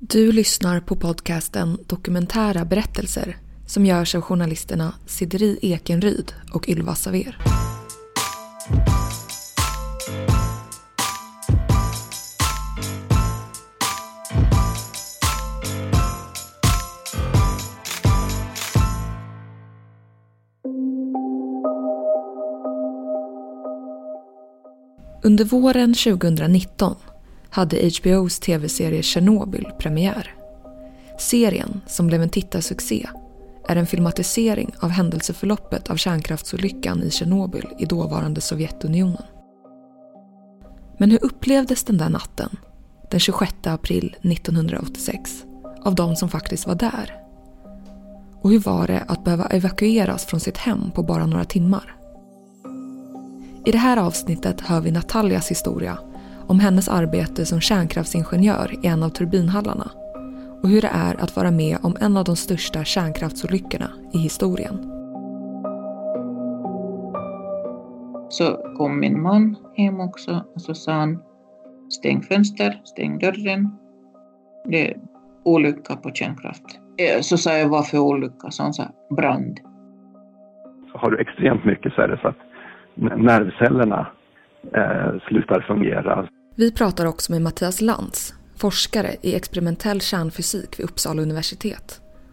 Du lyssnar på podcasten Dokumentära berättelser som görs av journalisterna Sideri Ekenryd och Ylva Saver. Under våren 2019 hade HBOs tv-serie Chernobyl premiär. Serien, som blev en tittarsuccé, är en filmatisering av händelseförloppet av kärnkraftsolyckan i Tjernobyl i dåvarande Sovjetunionen. Men hur upplevdes den där natten, den 26 april 1986, av de som faktiskt var där? Och hur var det att behöva evakueras från sitt hem på bara några timmar? I det här avsnittet hör vi Nataljas historia om hennes arbete som kärnkraftsingenjör i en av turbinhallarna och hur det är att vara med om en av de största kärnkraftsolyckorna i historien. Så kom min man hem också och så sa han stäng fönster, stäng dörren. Det är olycka på kärnkraft. Eh, så sa jag varför olycka? Så han sa brand. Har du extremt mycket så är det så att nervcellerna eh, slutar fungera. Vi pratar också med Mattias Lantz, forskare i experimentell kärnfysik vid Uppsala universitet,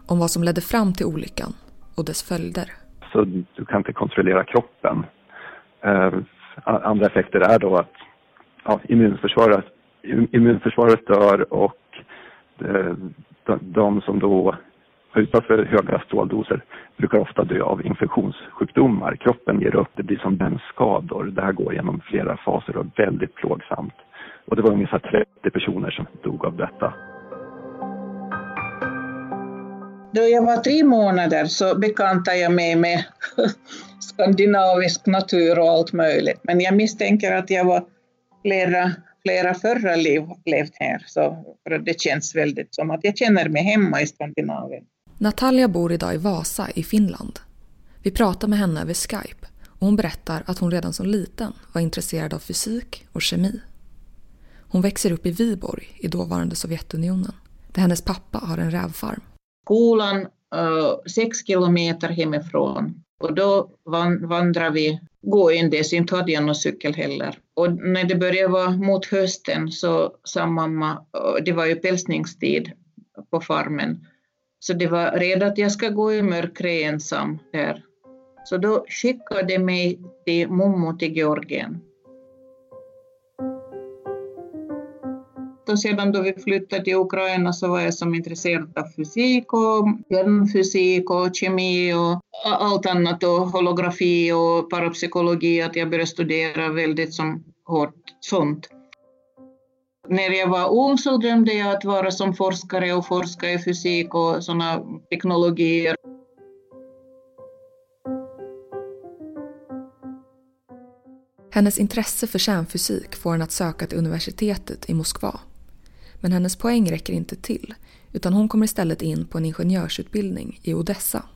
om vad som ledde fram till olyckan och dess följder. Så du kan inte kontrollera kroppen. Eh, andra effekter är då att ja, immunförsvaret, immunförsvaret dör och eh, de, de som då utsatt för höga stråldoser brukar ofta dö av infektionssjukdomar. Kroppen ger upp, det blir som brännskador. Det här går genom flera faser och är väldigt plågsamt. Och det var ungefär 30 personer som dog av detta. Då jag var tre månader så bekantade jag mig med skandinavisk natur och allt möjligt. Men jag misstänker att jag var flera, flera förra liv levt här, så för det känns väldigt som att jag känner mig hemma i Skandinavien. Natalia bor idag i Vasa i Finland. Vi pratar med henne över Skype och hon berättar att hon redan som liten var intresserad av fysik och kemi. Hon växer upp i Viborg i dåvarande Sovjetunionen där hennes pappa har en rävfarm. Skolan uh, eh, sex kilometer hemifrån och då vandrar vi gåendes. in det, inte hade jag någon cykel heller. Och när det började vara mot hösten så sa mamma, eh, det var ju pälsningstid på farmen, så det var redan att jag ska gå i mörkret ensam där. Så då skickade de mig till mommo till Georgien. Och sedan då vi flyttade till Ukraina så var jag som intresserad av fysik och hjärnfysik och kemi och allt annat och holografi och parapsykologi, att jag började studera väldigt som hårt sånt. När jag var ung så drömde jag att vara som forskare och forska i fysik och sådana teknologier. Hennes intresse för kärnfysik får henne att söka till universitetet i Moskva. Men hennes poäng räcker inte till utan hon kommer istället in på en ingenjörsutbildning i Odessa.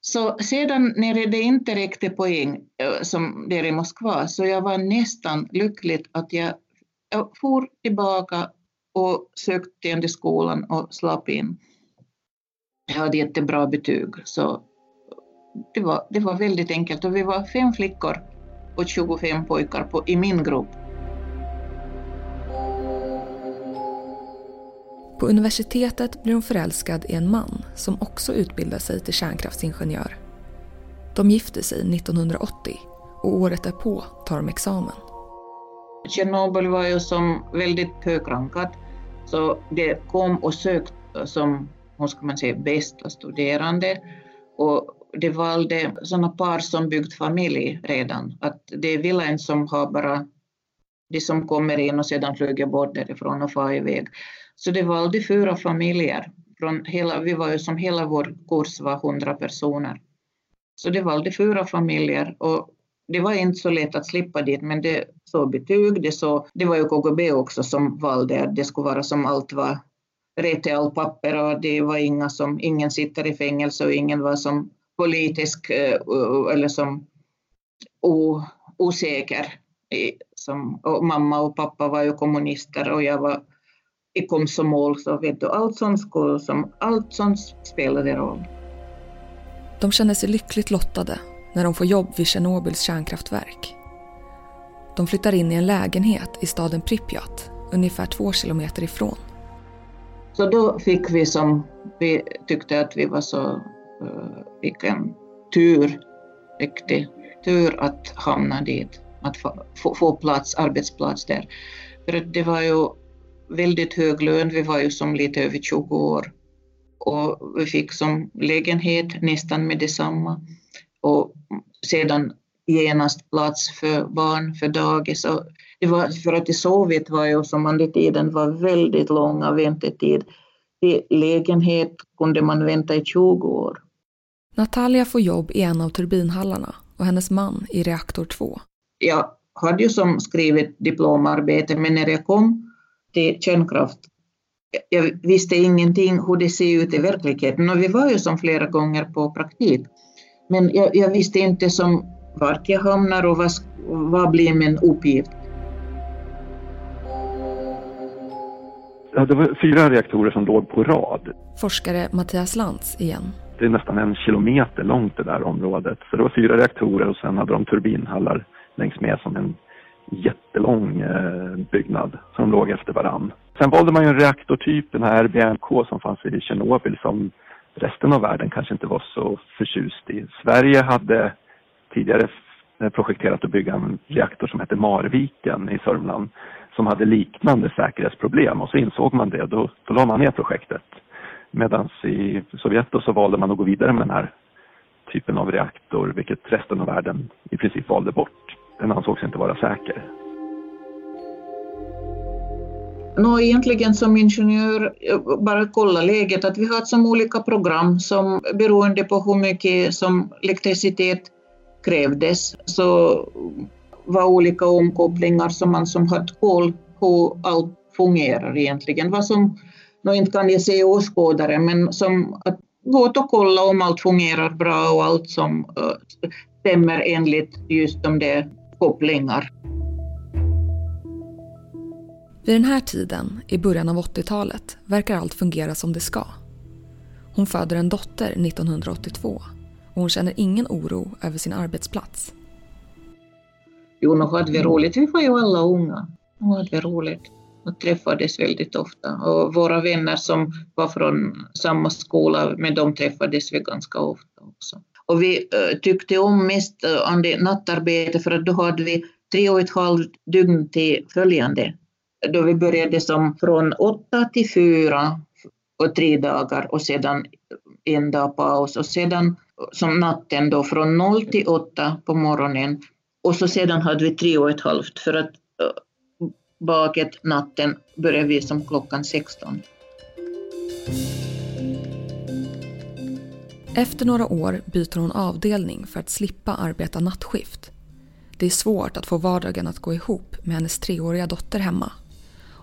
Så sedan när det inte räckte poäng eh, som där i Moskva så jag var nästan lycklig att jag jag for tillbaka och sökte igen till skolan och slapp in. Jag hade jättebra betyg, så det var, det var väldigt enkelt. Och vi var fem flickor och 25 pojkar på, i min grupp. På universitetet blir hon förälskad i en man som också utbildar sig till kärnkraftsingenjör. De gifter sig 1980 och året därpå tar de examen. Tjernobyl var ju som väldigt högrankat, så det kom och sökte eh, som, hur ska man säga, bästa studerande. Och det valde sådana par som byggt familj redan, att det är en som har bara de som kommer in och sedan flyger bort därifrån och far iväg. Så det valde fyra familjer. Från hela, vi var ju som hela vår kurs var 100 personer. Så det valde fyra familjer och det var inte så lätt att slippa dit, men det såg betyg, det, så, det var ju KGB också som valde att det skulle vara som allt var rätt i all papper och det var inga som, ingen sitter i fängelse och ingen var som politisk eh, eller som o, osäker. Som, och mamma och pappa var ju kommunister och jag var i komsomol, så vet du, allt sånt, skulle, som, allt sånt spelade roll. De känner sig lyckligt lottade när de får jobb vid Tjernobyls kärnkraftverk. De flyttar in i en lägenhet i staden Pripyat, ungefär två kilometer ifrån. Så då fick vi som, vi tyckte att vi var så, eh, vilken tur, riktig tur att hamna dit, att få, få plats, arbetsplats där. För det var ju väldigt hög lön, vi var ju som lite över 20 år och vi fick som lägenhet nästan med detsamma och sedan genast plats för barn för dagis. Och det var, för att i Sovjet var ju som under tiden var väldigt långa väntetid. Till lägenhet kunde man vänta i 20 år. Natalia får jobb i en av turbinhallarna och hennes man i reaktor 2. Jag hade ju som skrivit diplomarbete men när jag kom till kärnkraft jag visste ingenting hur det ser ut i verkligheten och vi var ju som flera gånger på praktik. Men jag, jag visste inte som vart jag hamnar och vad, vad blir min uppgift. Ja, det var fyra reaktorer som låg på rad. Forskare Mattias Lantz igen. Det är nästan en kilometer långt det där området. Så det var fyra reaktorer och sen hade de turbinhallar längs med som en jättelång eh, byggnad som låg efter varann. Sen valde man ju en reaktortyp, den här RBMK som fanns i Tjernobyl som resten av världen kanske inte var så förtjust i. Sverige hade tidigare eh, projekterat att bygga en reaktor som hette Marviken i Sörmland som hade liknande säkerhetsproblem och så insåg man det och då, då la man ner projektet. Medan i Sovjet så valde man att gå vidare med den här typen av reaktor vilket resten av världen i princip valde bort. Den ansågs inte vara säker. Nå, egentligen som ingenjör, bara kolla läget, att vi har som olika program som beroende på hur mycket som elektricitet krävdes så var olika omkopplingar som man som hade koll på allt fungerar egentligen. Vad som, nu inte kan jag se åskådare, men som att gå och kolla om allt fungerar bra och allt som eh, stämmer enligt just de där kopplingar. Vid den här tiden, i början av 80-talet, verkar allt fungera som det ska. Hon föder en dotter 1982 och hon känner ingen oro över sin arbetsplats. Jo, nog hade vi roligt. Vi var ju alla unga. Nog hade vi roligt och träffades väldigt ofta. Och våra vänner som var från samma skola, med dem träffades vi ganska ofta också. Och vi eh, tyckte om mest uh, nattarbete för att då hade vi tre och ett halvt dygn till följande då vi började som från åtta till fyra och tre dagar och sedan en dag paus och sedan som natten då från noll till åtta på morgonen och så sedan hade vi tre och ett halvt för att eh, baket natten började vi som klockan 16. Efter några år byter hon avdelning för att slippa arbeta nattskift. Det är svårt att få vardagen att gå ihop med hennes treåriga dotter hemma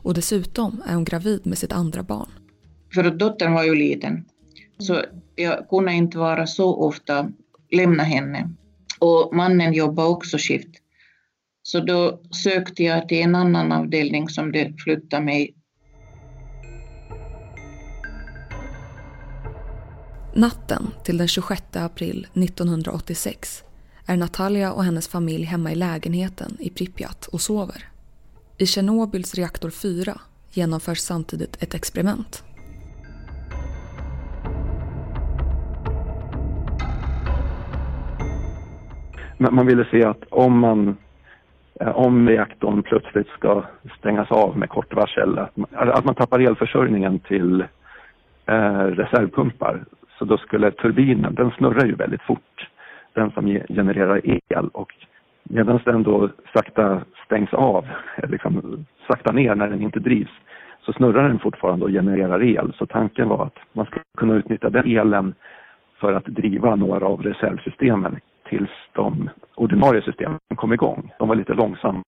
och dessutom är hon gravid med sitt andra barn. För att dottern var ju liten, så jag kunde inte vara så ofta lämna henne. Och mannen jobbade också skift. Så då sökte jag till en annan avdelning som det flyttade mig. Natten till den 26 april 1986 är Natalia och hennes familj hemma i lägenheten i Pripyat och sover. I Tjernobyls reaktor 4 genomförs samtidigt ett experiment. Man ville se att om man eh, om reaktorn plötsligt ska stängas av med kort varsel, att man, alltså att man tappar elförsörjningen till eh, reservpumpar. Så då skulle turbinen, den snurrar ju väldigt fort, den som genererar el och medan den då sakta stängs av, liksom sakta ner när den inte drivs, så snurrar den fortfarande och genererar el. Så tanken var att man skulle kunna utnyttja den elen för att driva några av reservsystemen tills de ordinarie systemen kom igång. De var lite långsamma,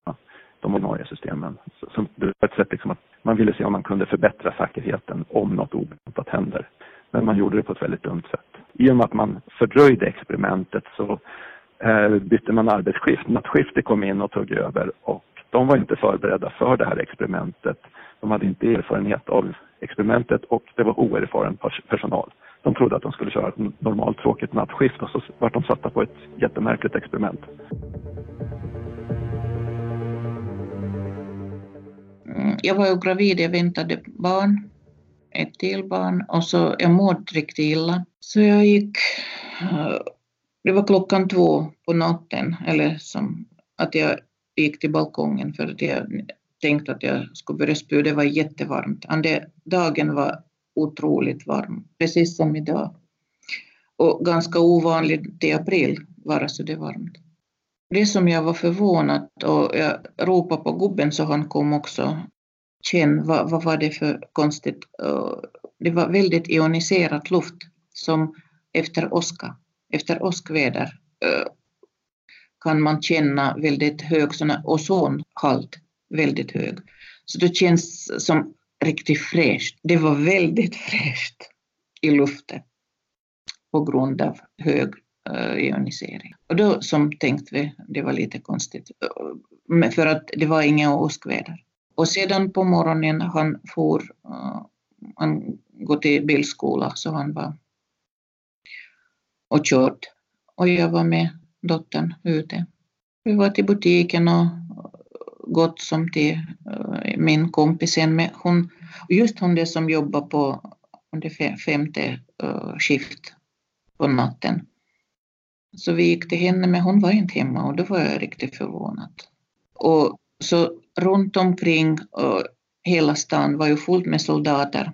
de ordinarie systemen. Så, så det var ett sätt liksom att man ville se om man kunde förbättra säkerheten om något oväntat händer. Men man gjorde det på ett väldigt dumt sätt. I och med att man fördröjde experimentet så Eh, bytte man arbetsskift. Nattskiftet kom in och tog över och de var inte förberedda för det här experimentet. De hade inte erfarenhet av experimentet och det var oerfaren personal. De trodde att de skulle köra ett normalt tråkigt nattskift och så var de satta på ett jättemärkligt experiment. Mm, jag var ju gravid, jag väntade barn, ett till barn och så jag mådde riktigt illa. Så jag gick, eh, det var klockan två på natten, eller som att jag gick till balkongen för att jag tänkte att jag skulle börja spy. Det var jättevarmt. Ande, dagen var otroligt varm, precis som idag. Och ganska ovanligt i april vara så det varmt. Det som jag var förvånad och jag ropade på gubben så han kom också. Känn, vad, vad var det för konstigt? Det var väldigt ioniserad luft som efter åska, efter åskväder eh, kan man känna väldigt hög såna ozonhalt, väldigt hög. Så det känns som riktigt fräscht. Det var väldigt fräscht i luften på grund av hög eh, ionisering. Och då som tänkte vi, det var lite konstigt, eh, för att det var inga åskväder. Och sedan på morgonen han for, han går till bilskola, så han var och kört. Och jag var med dottern ute. Vi var till butiken och gått som till eh, min kompis med hon, just hon det som jobbar på det femte eh, skift på natten. Så vi gick till henne men hon var inte hemma och då var jag riktigt förvånad. Och så runt omkring och hela stan var ju fullt med soldater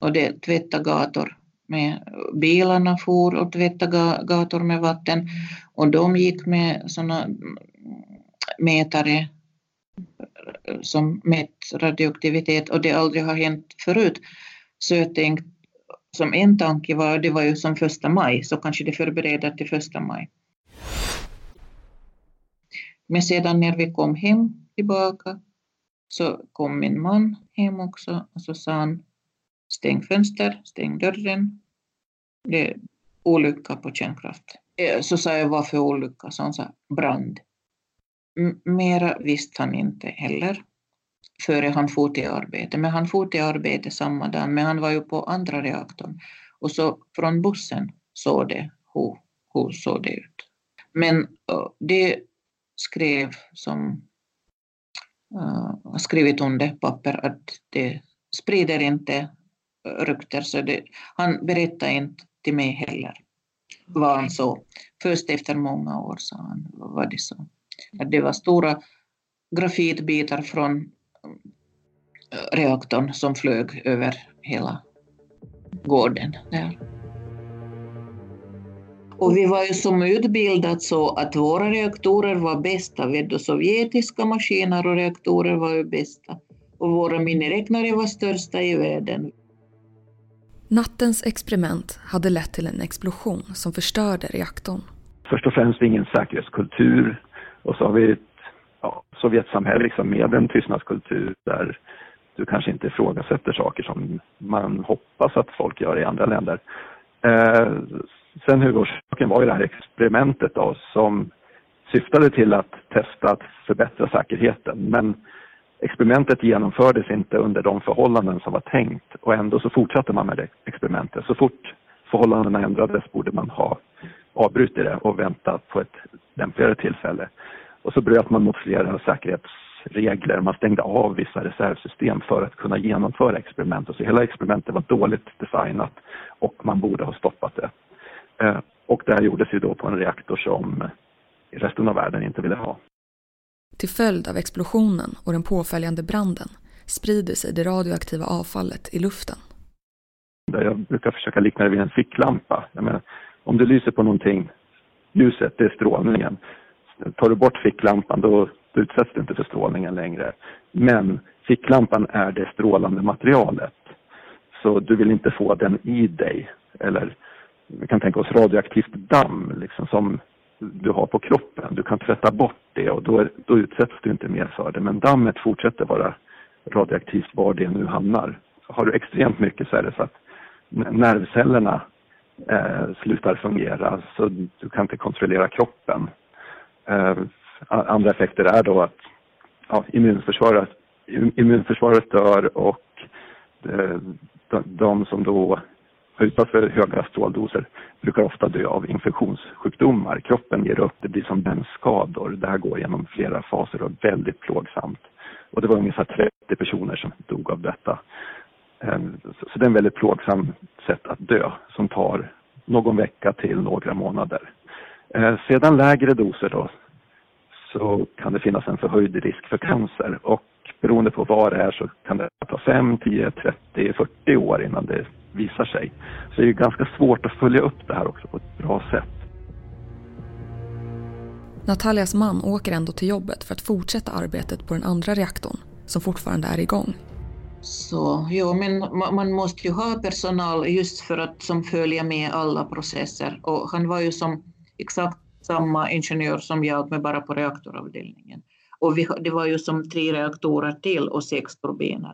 och det tvättade gator med bilarna for och tvättade gator med vatten och de gick med sådana mm, mätare som mätt radioaktivitet och det aldrig har hänt förut. Så jag tänkte, som en tanke var, det var ju som första maj, så kanske det förbereder till första maj. Men sedan när vi kom hem tillbaka så kom min man hem också och så sa han stäng fönster, stäng dörren. Det är olycka på kärnkraft. Eh, så sa jag vad för olycka? Så han sa brand. Mera visste han inte heller före han for till arbete. Men han for till arbete samma dag, men han var ju på andra reaktorn. Och så från bussen såg det hur, hur såg det ut. Men eh, det skrev som uh, skrivit under papper att det sprider inte rykter, så det, han berättade inte till mig heller vad han såg. Först efter många år sa han, vad det så. Att det var stora grafitbitar från eh, reaktorn som flög över hela gården där. Och vi var ju som utbildat så att våra reaktorer var bästa. Vet sovjetiska maskiner och reaktorer var ju bästa. Och våra miniräknare var största i världen. Nattens experiment hade lett till en explosion som förstörde reaktorn. Först och främst ingen säkerhetskultur och så har vi ett ja, Sovjetsamhälle liksom med en tystnadskultur där du kanske inte ifrågasätter saker som man hoppas att folk gör i andra länder. Eh, sen huvudorsaken var ju det här experimentet då som syftade till att testa att förbättra säkerheten. Men experimentet genomfördes inte under de förhållanden som var tänkt och ändå så fortsatte man med det experimentet. Så fort förhållandena ändrades borde man ha avbrutit det och väntat på ett lämpligare tillfälle. Och så bröt man mot flera säkerhetsregler. Man stängde av vissa reservsystem för att kunna genomföra experimentet. Så hela experimentet var dåligt designat och man borde ha stoppat det. Eh, och det här gjordes ju då på en reaktor som resten av världen inte ville ha. Till följd av explosionen och den påföljande branden sprider sig det radioaktiva avfallet i luften. Jag brukar försöka likna det vid en ficklampa. Menar, om du lyser på någonting, ljuset, det är strålningen. Tar du bort ficklampan då, då utsätts du inte för strålningen längre. Men ficklampan är det strålande materialet. Så du vill inte få den i dig. Eller vi kan tänka oss radioaktivt damm liksom, som du har på kroppen. Du kan tvätta bort det och då, är, då utsätts du inte mer för det. Men dammet fortsätter vara radioaktivt var det nu hamnar. Har du extremt mycket så är det så att nervcellerna eh, slutar fungera så du kan inte kontrollera kroppen. Eh, andra effekter är då att ja, immunförsvaret, immunförsvaret dör och eh, de, de som då Utanför höga stråldoser brukar ofta dö av infektionssjukdomar. Kroppen ger upp, det blir som brännskador. Det här går genom flera faser och är väldigt plågsamt. Och det var ungefär 30 personer som dog av detta. Ehm, så det är en väldigt plågsam sätt att dö som tar någon vecka till några månader. Ehm, sedan lägre doser då så kan det finnas en förhöjd risk för cancer och beroende på vad det är så kan det ta 5, 10, 30, 40 år innan det visar sig. Så det är ganska svårt att följa upp det här också på ett bra sätt. Natalias man åker ändå till jobbet för att fortsätta arbetet på den andra reaktorn som fortfarande är igång. Så jo, men man måste ju ha personal just för att som följa med alla processer och han var ju som exakt samma ingenjör som jag men bara på reaktoravdelningen. Och vi, det var ju som tre reaktorer till och sex turbiner.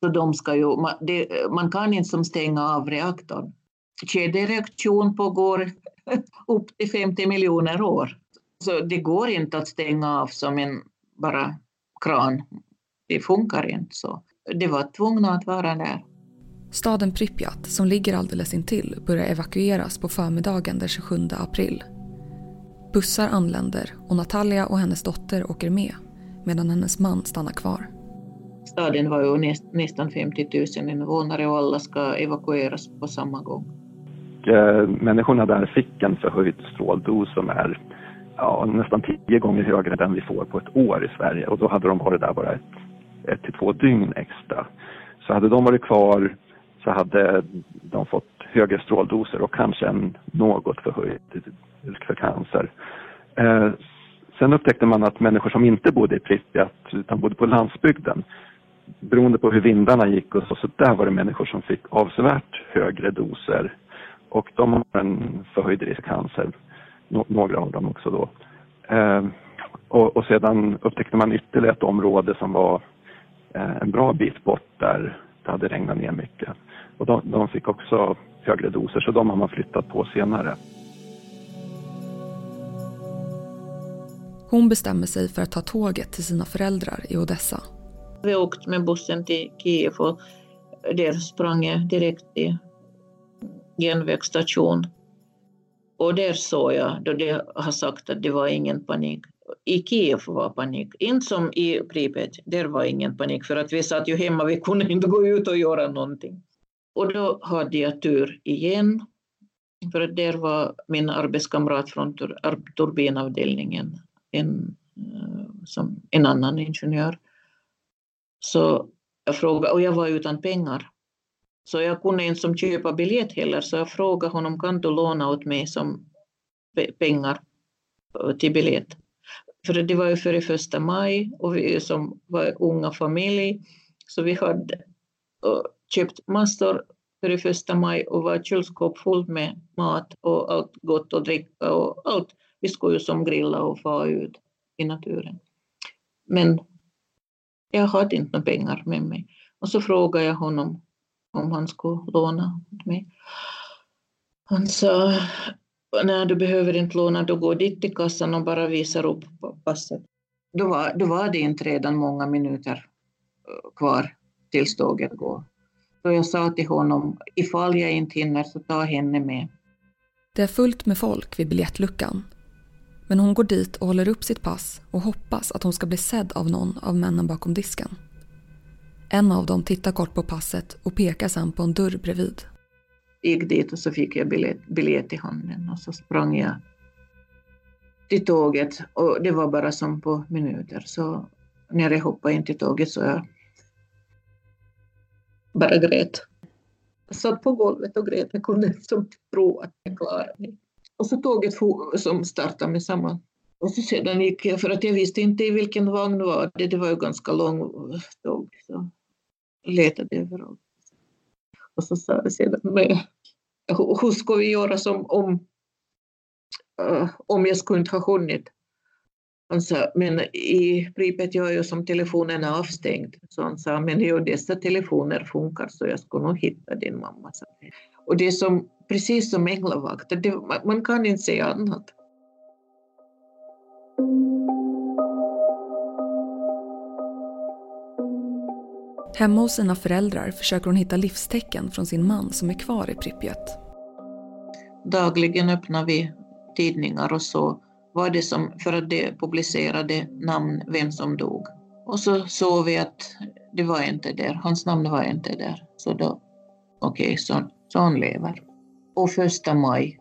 Så de ska ju, man, det, man kan inte som stänga av reaktorn. Kedjereaktion pågår upp till 50 miljoner år. Så det går inte att stänga av som en bara kran. Det funkar inte så. Det var tvungna att vara där. Staden Pripyat, som ligger alldeles intill, börjar evakueras på förmiddagen den 27 april. Bussar anländer och Natalia och hennes dotter åker med medan hennes man stannar kvar. Staden var ju näst, nästan 50 000 invånare och alla ska evakueras på samma gång. Eh, människorna där fick en förhöjd stråldos som är ja, nästan tio gånger högre än den vi får på ett år i Sverige och då hade de varit där bara ett, ett till två dygn extra. Så hade de varit kvar så hade de fått högre stråldoser och kanske en något förhöjd risk för cancer. Eh, sen upptäckte man att människor som inte bodde i Pripyat utan bodde på landsbygden beroende på hur vindarna gick och så, så där var det människor som fick avsevärt högre doser och de har en förhöjd risk för cancer, några av dem också då. Eh, och, och, sedan upptäckte man ytterligare ett område som var eh, en bra bit bort där det hade regnat ner mycket. Och de, de fick också högre doser så de har man flyttat på senare. Hon bestämmer sig för att ta tåget till sina föräldrar i Odessa. Vi åkte med bussen till Kiev och där sprang jag direkt till järnvägsstation. Och där såg jag, då de har sagt att det var ingen panik. I Kiev var panik, inte som i Pripet, där var ingen panik för att vi satt ju hemma, vi kunde inte gå ut och göra någonting. Och då hade jag tur igen, för att där var min arbetskamrat från turbinavdelningen en, eh, som en annan ingenjör. Så jag frågade, och jag var utan pengar. Så jag kunde inte som köpa biljett heller, så jag frågade honom, kan du låna åt mig som pengar eh, till biljett? För det var ju före första maj och vi som var unga familj, så vi hade eh, köpt massor före första maj och var kylskåp fullt med mat och allt gott att dricka och allt vi skulle ju som grilla och fara ut i naturen. Men jag hade inte några pengar med mig. Och så frågade jag honom om han skulle låna mig. Han sa, nej du behöver inte låna, du går dit till kassan och bara visar upp passet. Då var, då var det inte redan många minuter eh, kvar tills tåget går. Så jag sa till honom, ifall jag inte hinner så ta henne med. Det är fullt med folk vid biljettluckan men hon går dit och håller upp sitt pass och hoppas att hon ska bli sedd av någon av männen bakom disken. En av dem tittar kort på passet och pekar sedan på en dörr bredvid. Jag gick dit och så fick jag biljett, biljett i handen och så sprang jag till tåget och det var bara som på minuter. Så när jag hoppade in till tåget så jag bara grät. Jag satt på golvet och grät. Jag kunde inte tro att jag klarade mig. Och så tåget som startade med samma. Och så sedan gick jag, för att jag visste inte i vilken vagn det var. Det, det var ju ganska lång tåg. Så jag letade överallt. Och så sa jag sedan, men, hur ska vi göra som om, uh, om jag skulle inte ha hunnit? Han sa, men i Pripet gör ju som telefonen är avstängd. Så han sa, men jo, dessa telefoner funkar så jag skulle nog hitta din mamma. Och det som precis som änglavakter. man kan inte säga annat. Hemma hos sina föräldrar försöker hon hitta livstecken från sin man som är kvar i Pripyat. Dagligen öppnar vi tidningar och så var det som, för att det publicerade namn, vem som dog. Och så såg vi att det var inte där, hans namn var inte där. Så då, okej, okay, så, så han lever. Och första maj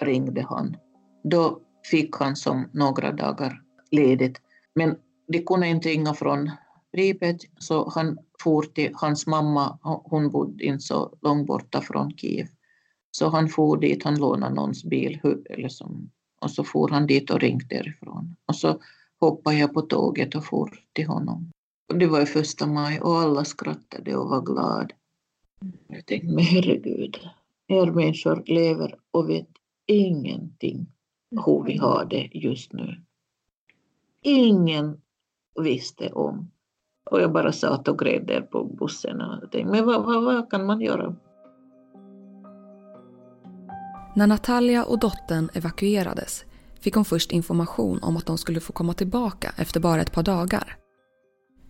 ringde han. Då fick han som några dagar ledigt. Men de kunde inte ringa från Pripet, så han for till hans mamma, hon bodde inte så långt borta från Kiev. Så han for dit, han lånade någons bil eller som, och så for han dit och ringde därifrån. Och så hoppade jag på tåget och for till honom. Och det var ju första maj och alla skrattade och var glada. Jag tänkte, men herregud, er människor lever och vet ingenting hur vi har det just nu. Ingen visste om. Och jag bara satt och grät där på bussen och tänkte, men vad, vad, vad kan man göra? När Natalia och dottern evakuerades fick hon först information om att de skulle få komma tillbaka efter bara ett par dagar.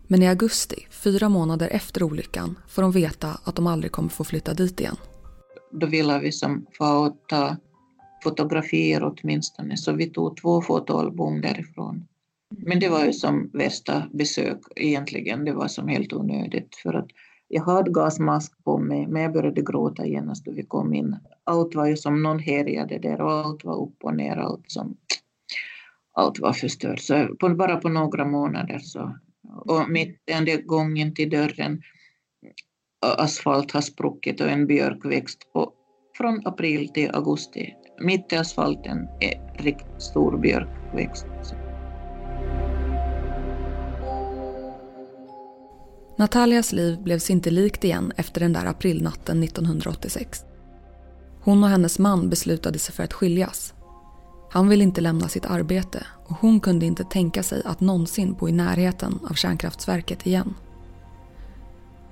Men i augusti, fyra månader efter olyckan, får de veta att de aldrig kommer få flytta dit igen. Då ville vi som ta fotografier åtminstone, så vi tog två fotoalbum därifrån. Men det var ju som värsta besök egentligen, det var som helt onödigt för att jag hade gasmask på mig, men jag började gråta genast då vi kom in. Allt var ju som någon härjade där och allt var upp och ner, allt, som, allt var förstört. Så på, bara på några månader så. Och mitt den gången till dörren, asfalt har spruckit och en björkväxt på, från april till augusti. Mitt i asfalten är riktigt stor björkväxt. Natalias liv blev sig inte likt igen efter den där aprilnatten 1986. Hon och hennes man beslutade sig för att skiljas. Han ville inte lämna sitt arbete och hon kunde inte tänka sig att någonsin bo i närheten av kärnkraftverket igen.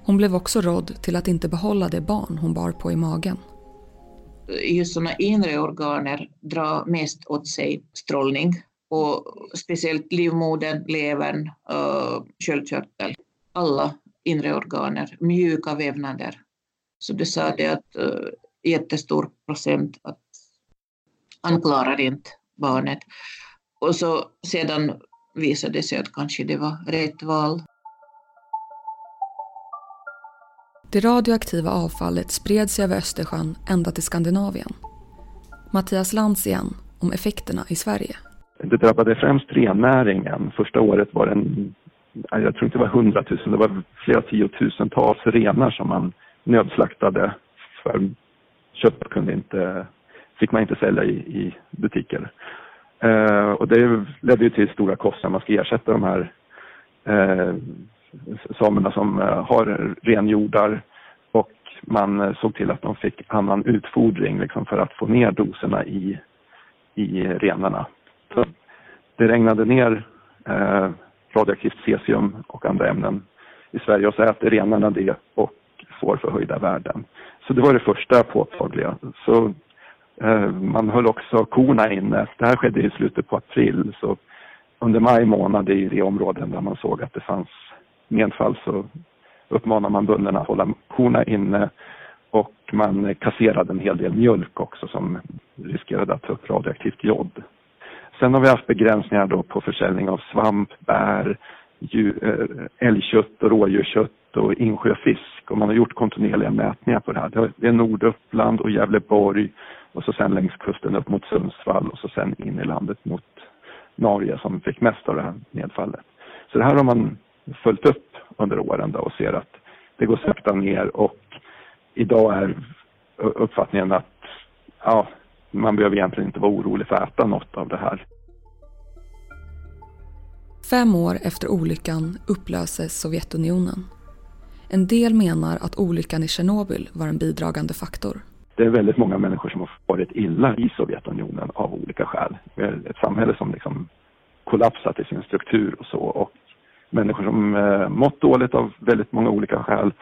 Hon blev också rådd till att inte behålla det barn hon bar på i magen. Just sådana inre organer drar mest åt sig strålning och speciellt livmodern, levern, eh, sköldkörteln. alla inre organer, mjuka vävnader. Så det sa det att uh, jättestor procent att han klarar inte barnet. Och så sedan visade det sig att kanske det var rätt val. Det radioaktiva avfallet spred sig över Östersjön ända till Skandinavien. Mattias Lantz igen om effekterna i Sverige. Det drabbade främst rennäringen. Första året var det en jag tror inte det var hundratusen, det var flera tiotusentals renar som man nödslaktade för kött kunde inte, fick man inte sälja i, i butiker. Eh, och det ledde ju till stora kostnader. Man ska ersätta de här eh, samerna som eh, har renjordar och man eh, såg till att de fick annan utfodring liksom, för att få ner doserna i, i renarna. Så det regnade ner eh, radioaktivt cesium och andra ämnen i Sverige och så äter renarna det och får förhöjda värden. Så det var det första påtagliga. Så eh, man höll också korna inne. Det här skedde i slutet på april så under maj månad i de områden där man såg att det fanns nedfall så uppmanar man bönderna att hålla korna inne och man kasserade en hel del mjölk också som riskerade att ta upp radioaktivt jod. Sen har vi haft begränsningar då på försäljning av svamp, bär, djur, eh, älgkött och rådjurskött och insjöfisk. Och man har gjort kontinuerliga mätningar på det här. Det är Norduppland och Gävleborg och så sen längs kusten upp mot Sundsvall och så sen in i landet mot Norge som fick mest av det här nedfallet. Så det här har man följt upp under åren då och ser att det går sakta ner och idag är uppfattningen att ja, man behöver egentligen inte vara orolig för att äta något av det här. Fem år efter olyckan upplöses Sovjetunionen. En del menar att olyckan i Tjernobyl var en bidragande faktor. Det är väldigt många människor som har varit illa i Sovjetunionen av olika skäl. Ett samhälle som liksom kollapsat i sin struktur och så. Och människor som eh, mått dåligt av väldigt många olika skäl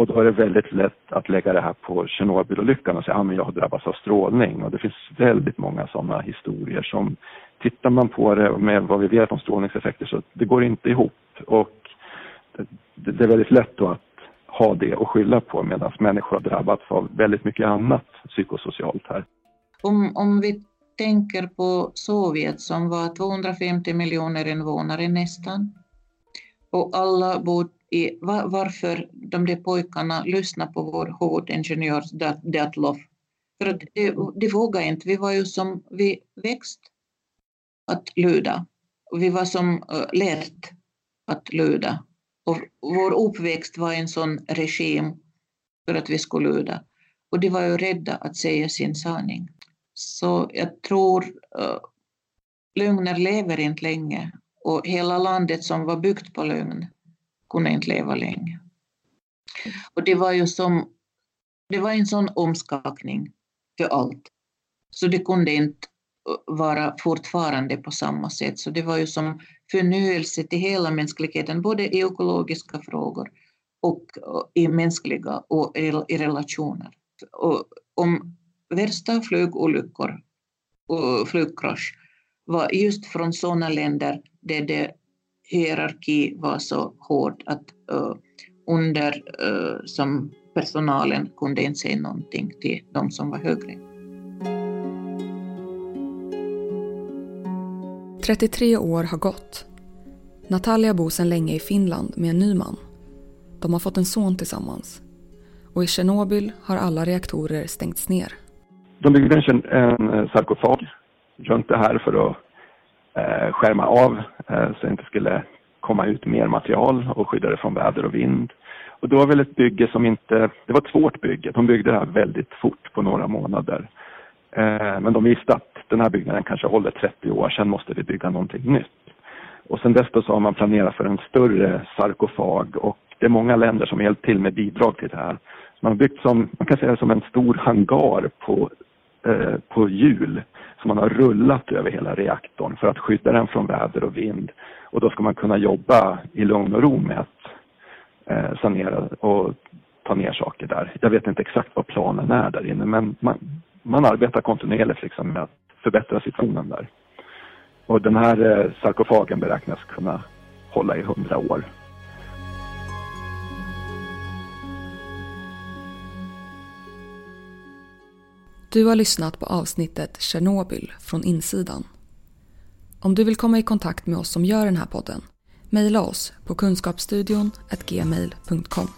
och då är det väldigt lätt att lägga det här på Tjernobylolyckan och säga att ah, jag har drabbats av strålning. Och det finns väldigt många sådana historier som tittar man på det med vad vi vet om strålningseffekter så det går inte ihop. Och det, det är väldigt lätt då att ha det att skylla på medan människor har drabbats av väldigt mycket annat psykosocialt här. Om, om vi tänker på Sovjet som var 250 miljoner invånare nästan och alla bodde i var, varför de där pojkarna lyssnade på vår huvudingenjör datlof. För att de, de vågade inte, vi var ju som, vi växt att lyda. Vi var som uh, lärt att lyda. Och vår uppväxt var en sån regim för att vi skulle lyda. Och de var ju rädda att säga sin sanning. Så jag tror uh, lögner lever inte länge och hela landet som var byggt på lögn kunde inte leva länge. Och det var ju som, det var en sån omskakning för allt. Så det kunde inte vara fortfarande på samma sätt. Så det var ju som förnyelse till hela mänskligheten, både i ekologiska frågor och i mänskliga och i relationer. Och om värsta flygolyckor och flygkrasch var just från sådana länder där det hierarki var så hård att uh, under uh, som personalen kunde inte säga någonting till de som var högre. 33 år har gått. Natalia bor sedan länge i Finland med en ny man. De har fått en son tillsammans. Och i Tjernobyl har alla reaktorer stängts ner. De byggde en, en sarkofag runt det här för att eh, skärma av eh, så det inte skulle komma ut mer material och skydda det från väder och vind. Och det var väl ett bygge som inte, det var ett svårt bygge. De byggde det här väldigt fort på några månader. Eh, men de visste att den här byggnaden kanske håller 30 år, sen måste vi bygga någonting nytt. Och sen dess så har man planerat för en större sarkofag och det är många länder som har hjälpt till med bidrag till det här. Man har byggt som, man kan säga som en stor hangar på, eh, på hjul som man har rullat över hela reaktorn för att skydda den från väder och vind. Och då ska man kunna jobba i lugn och ro med att eh, sanera och ta ner saker där. Jag vet inte exakt vad planen är där inne men man, man arbetar kontinuerligt liksom med att förbättra situationen där. Och den här eh, sarkofagen beräknas kunna hålla i hundra år. Du har lyssnat på avsnittet Tjernobyl från insidan. Om du vill komma i kontakt med oss som gör den här podden, mejla oss på kunskapsstudion gmail.com.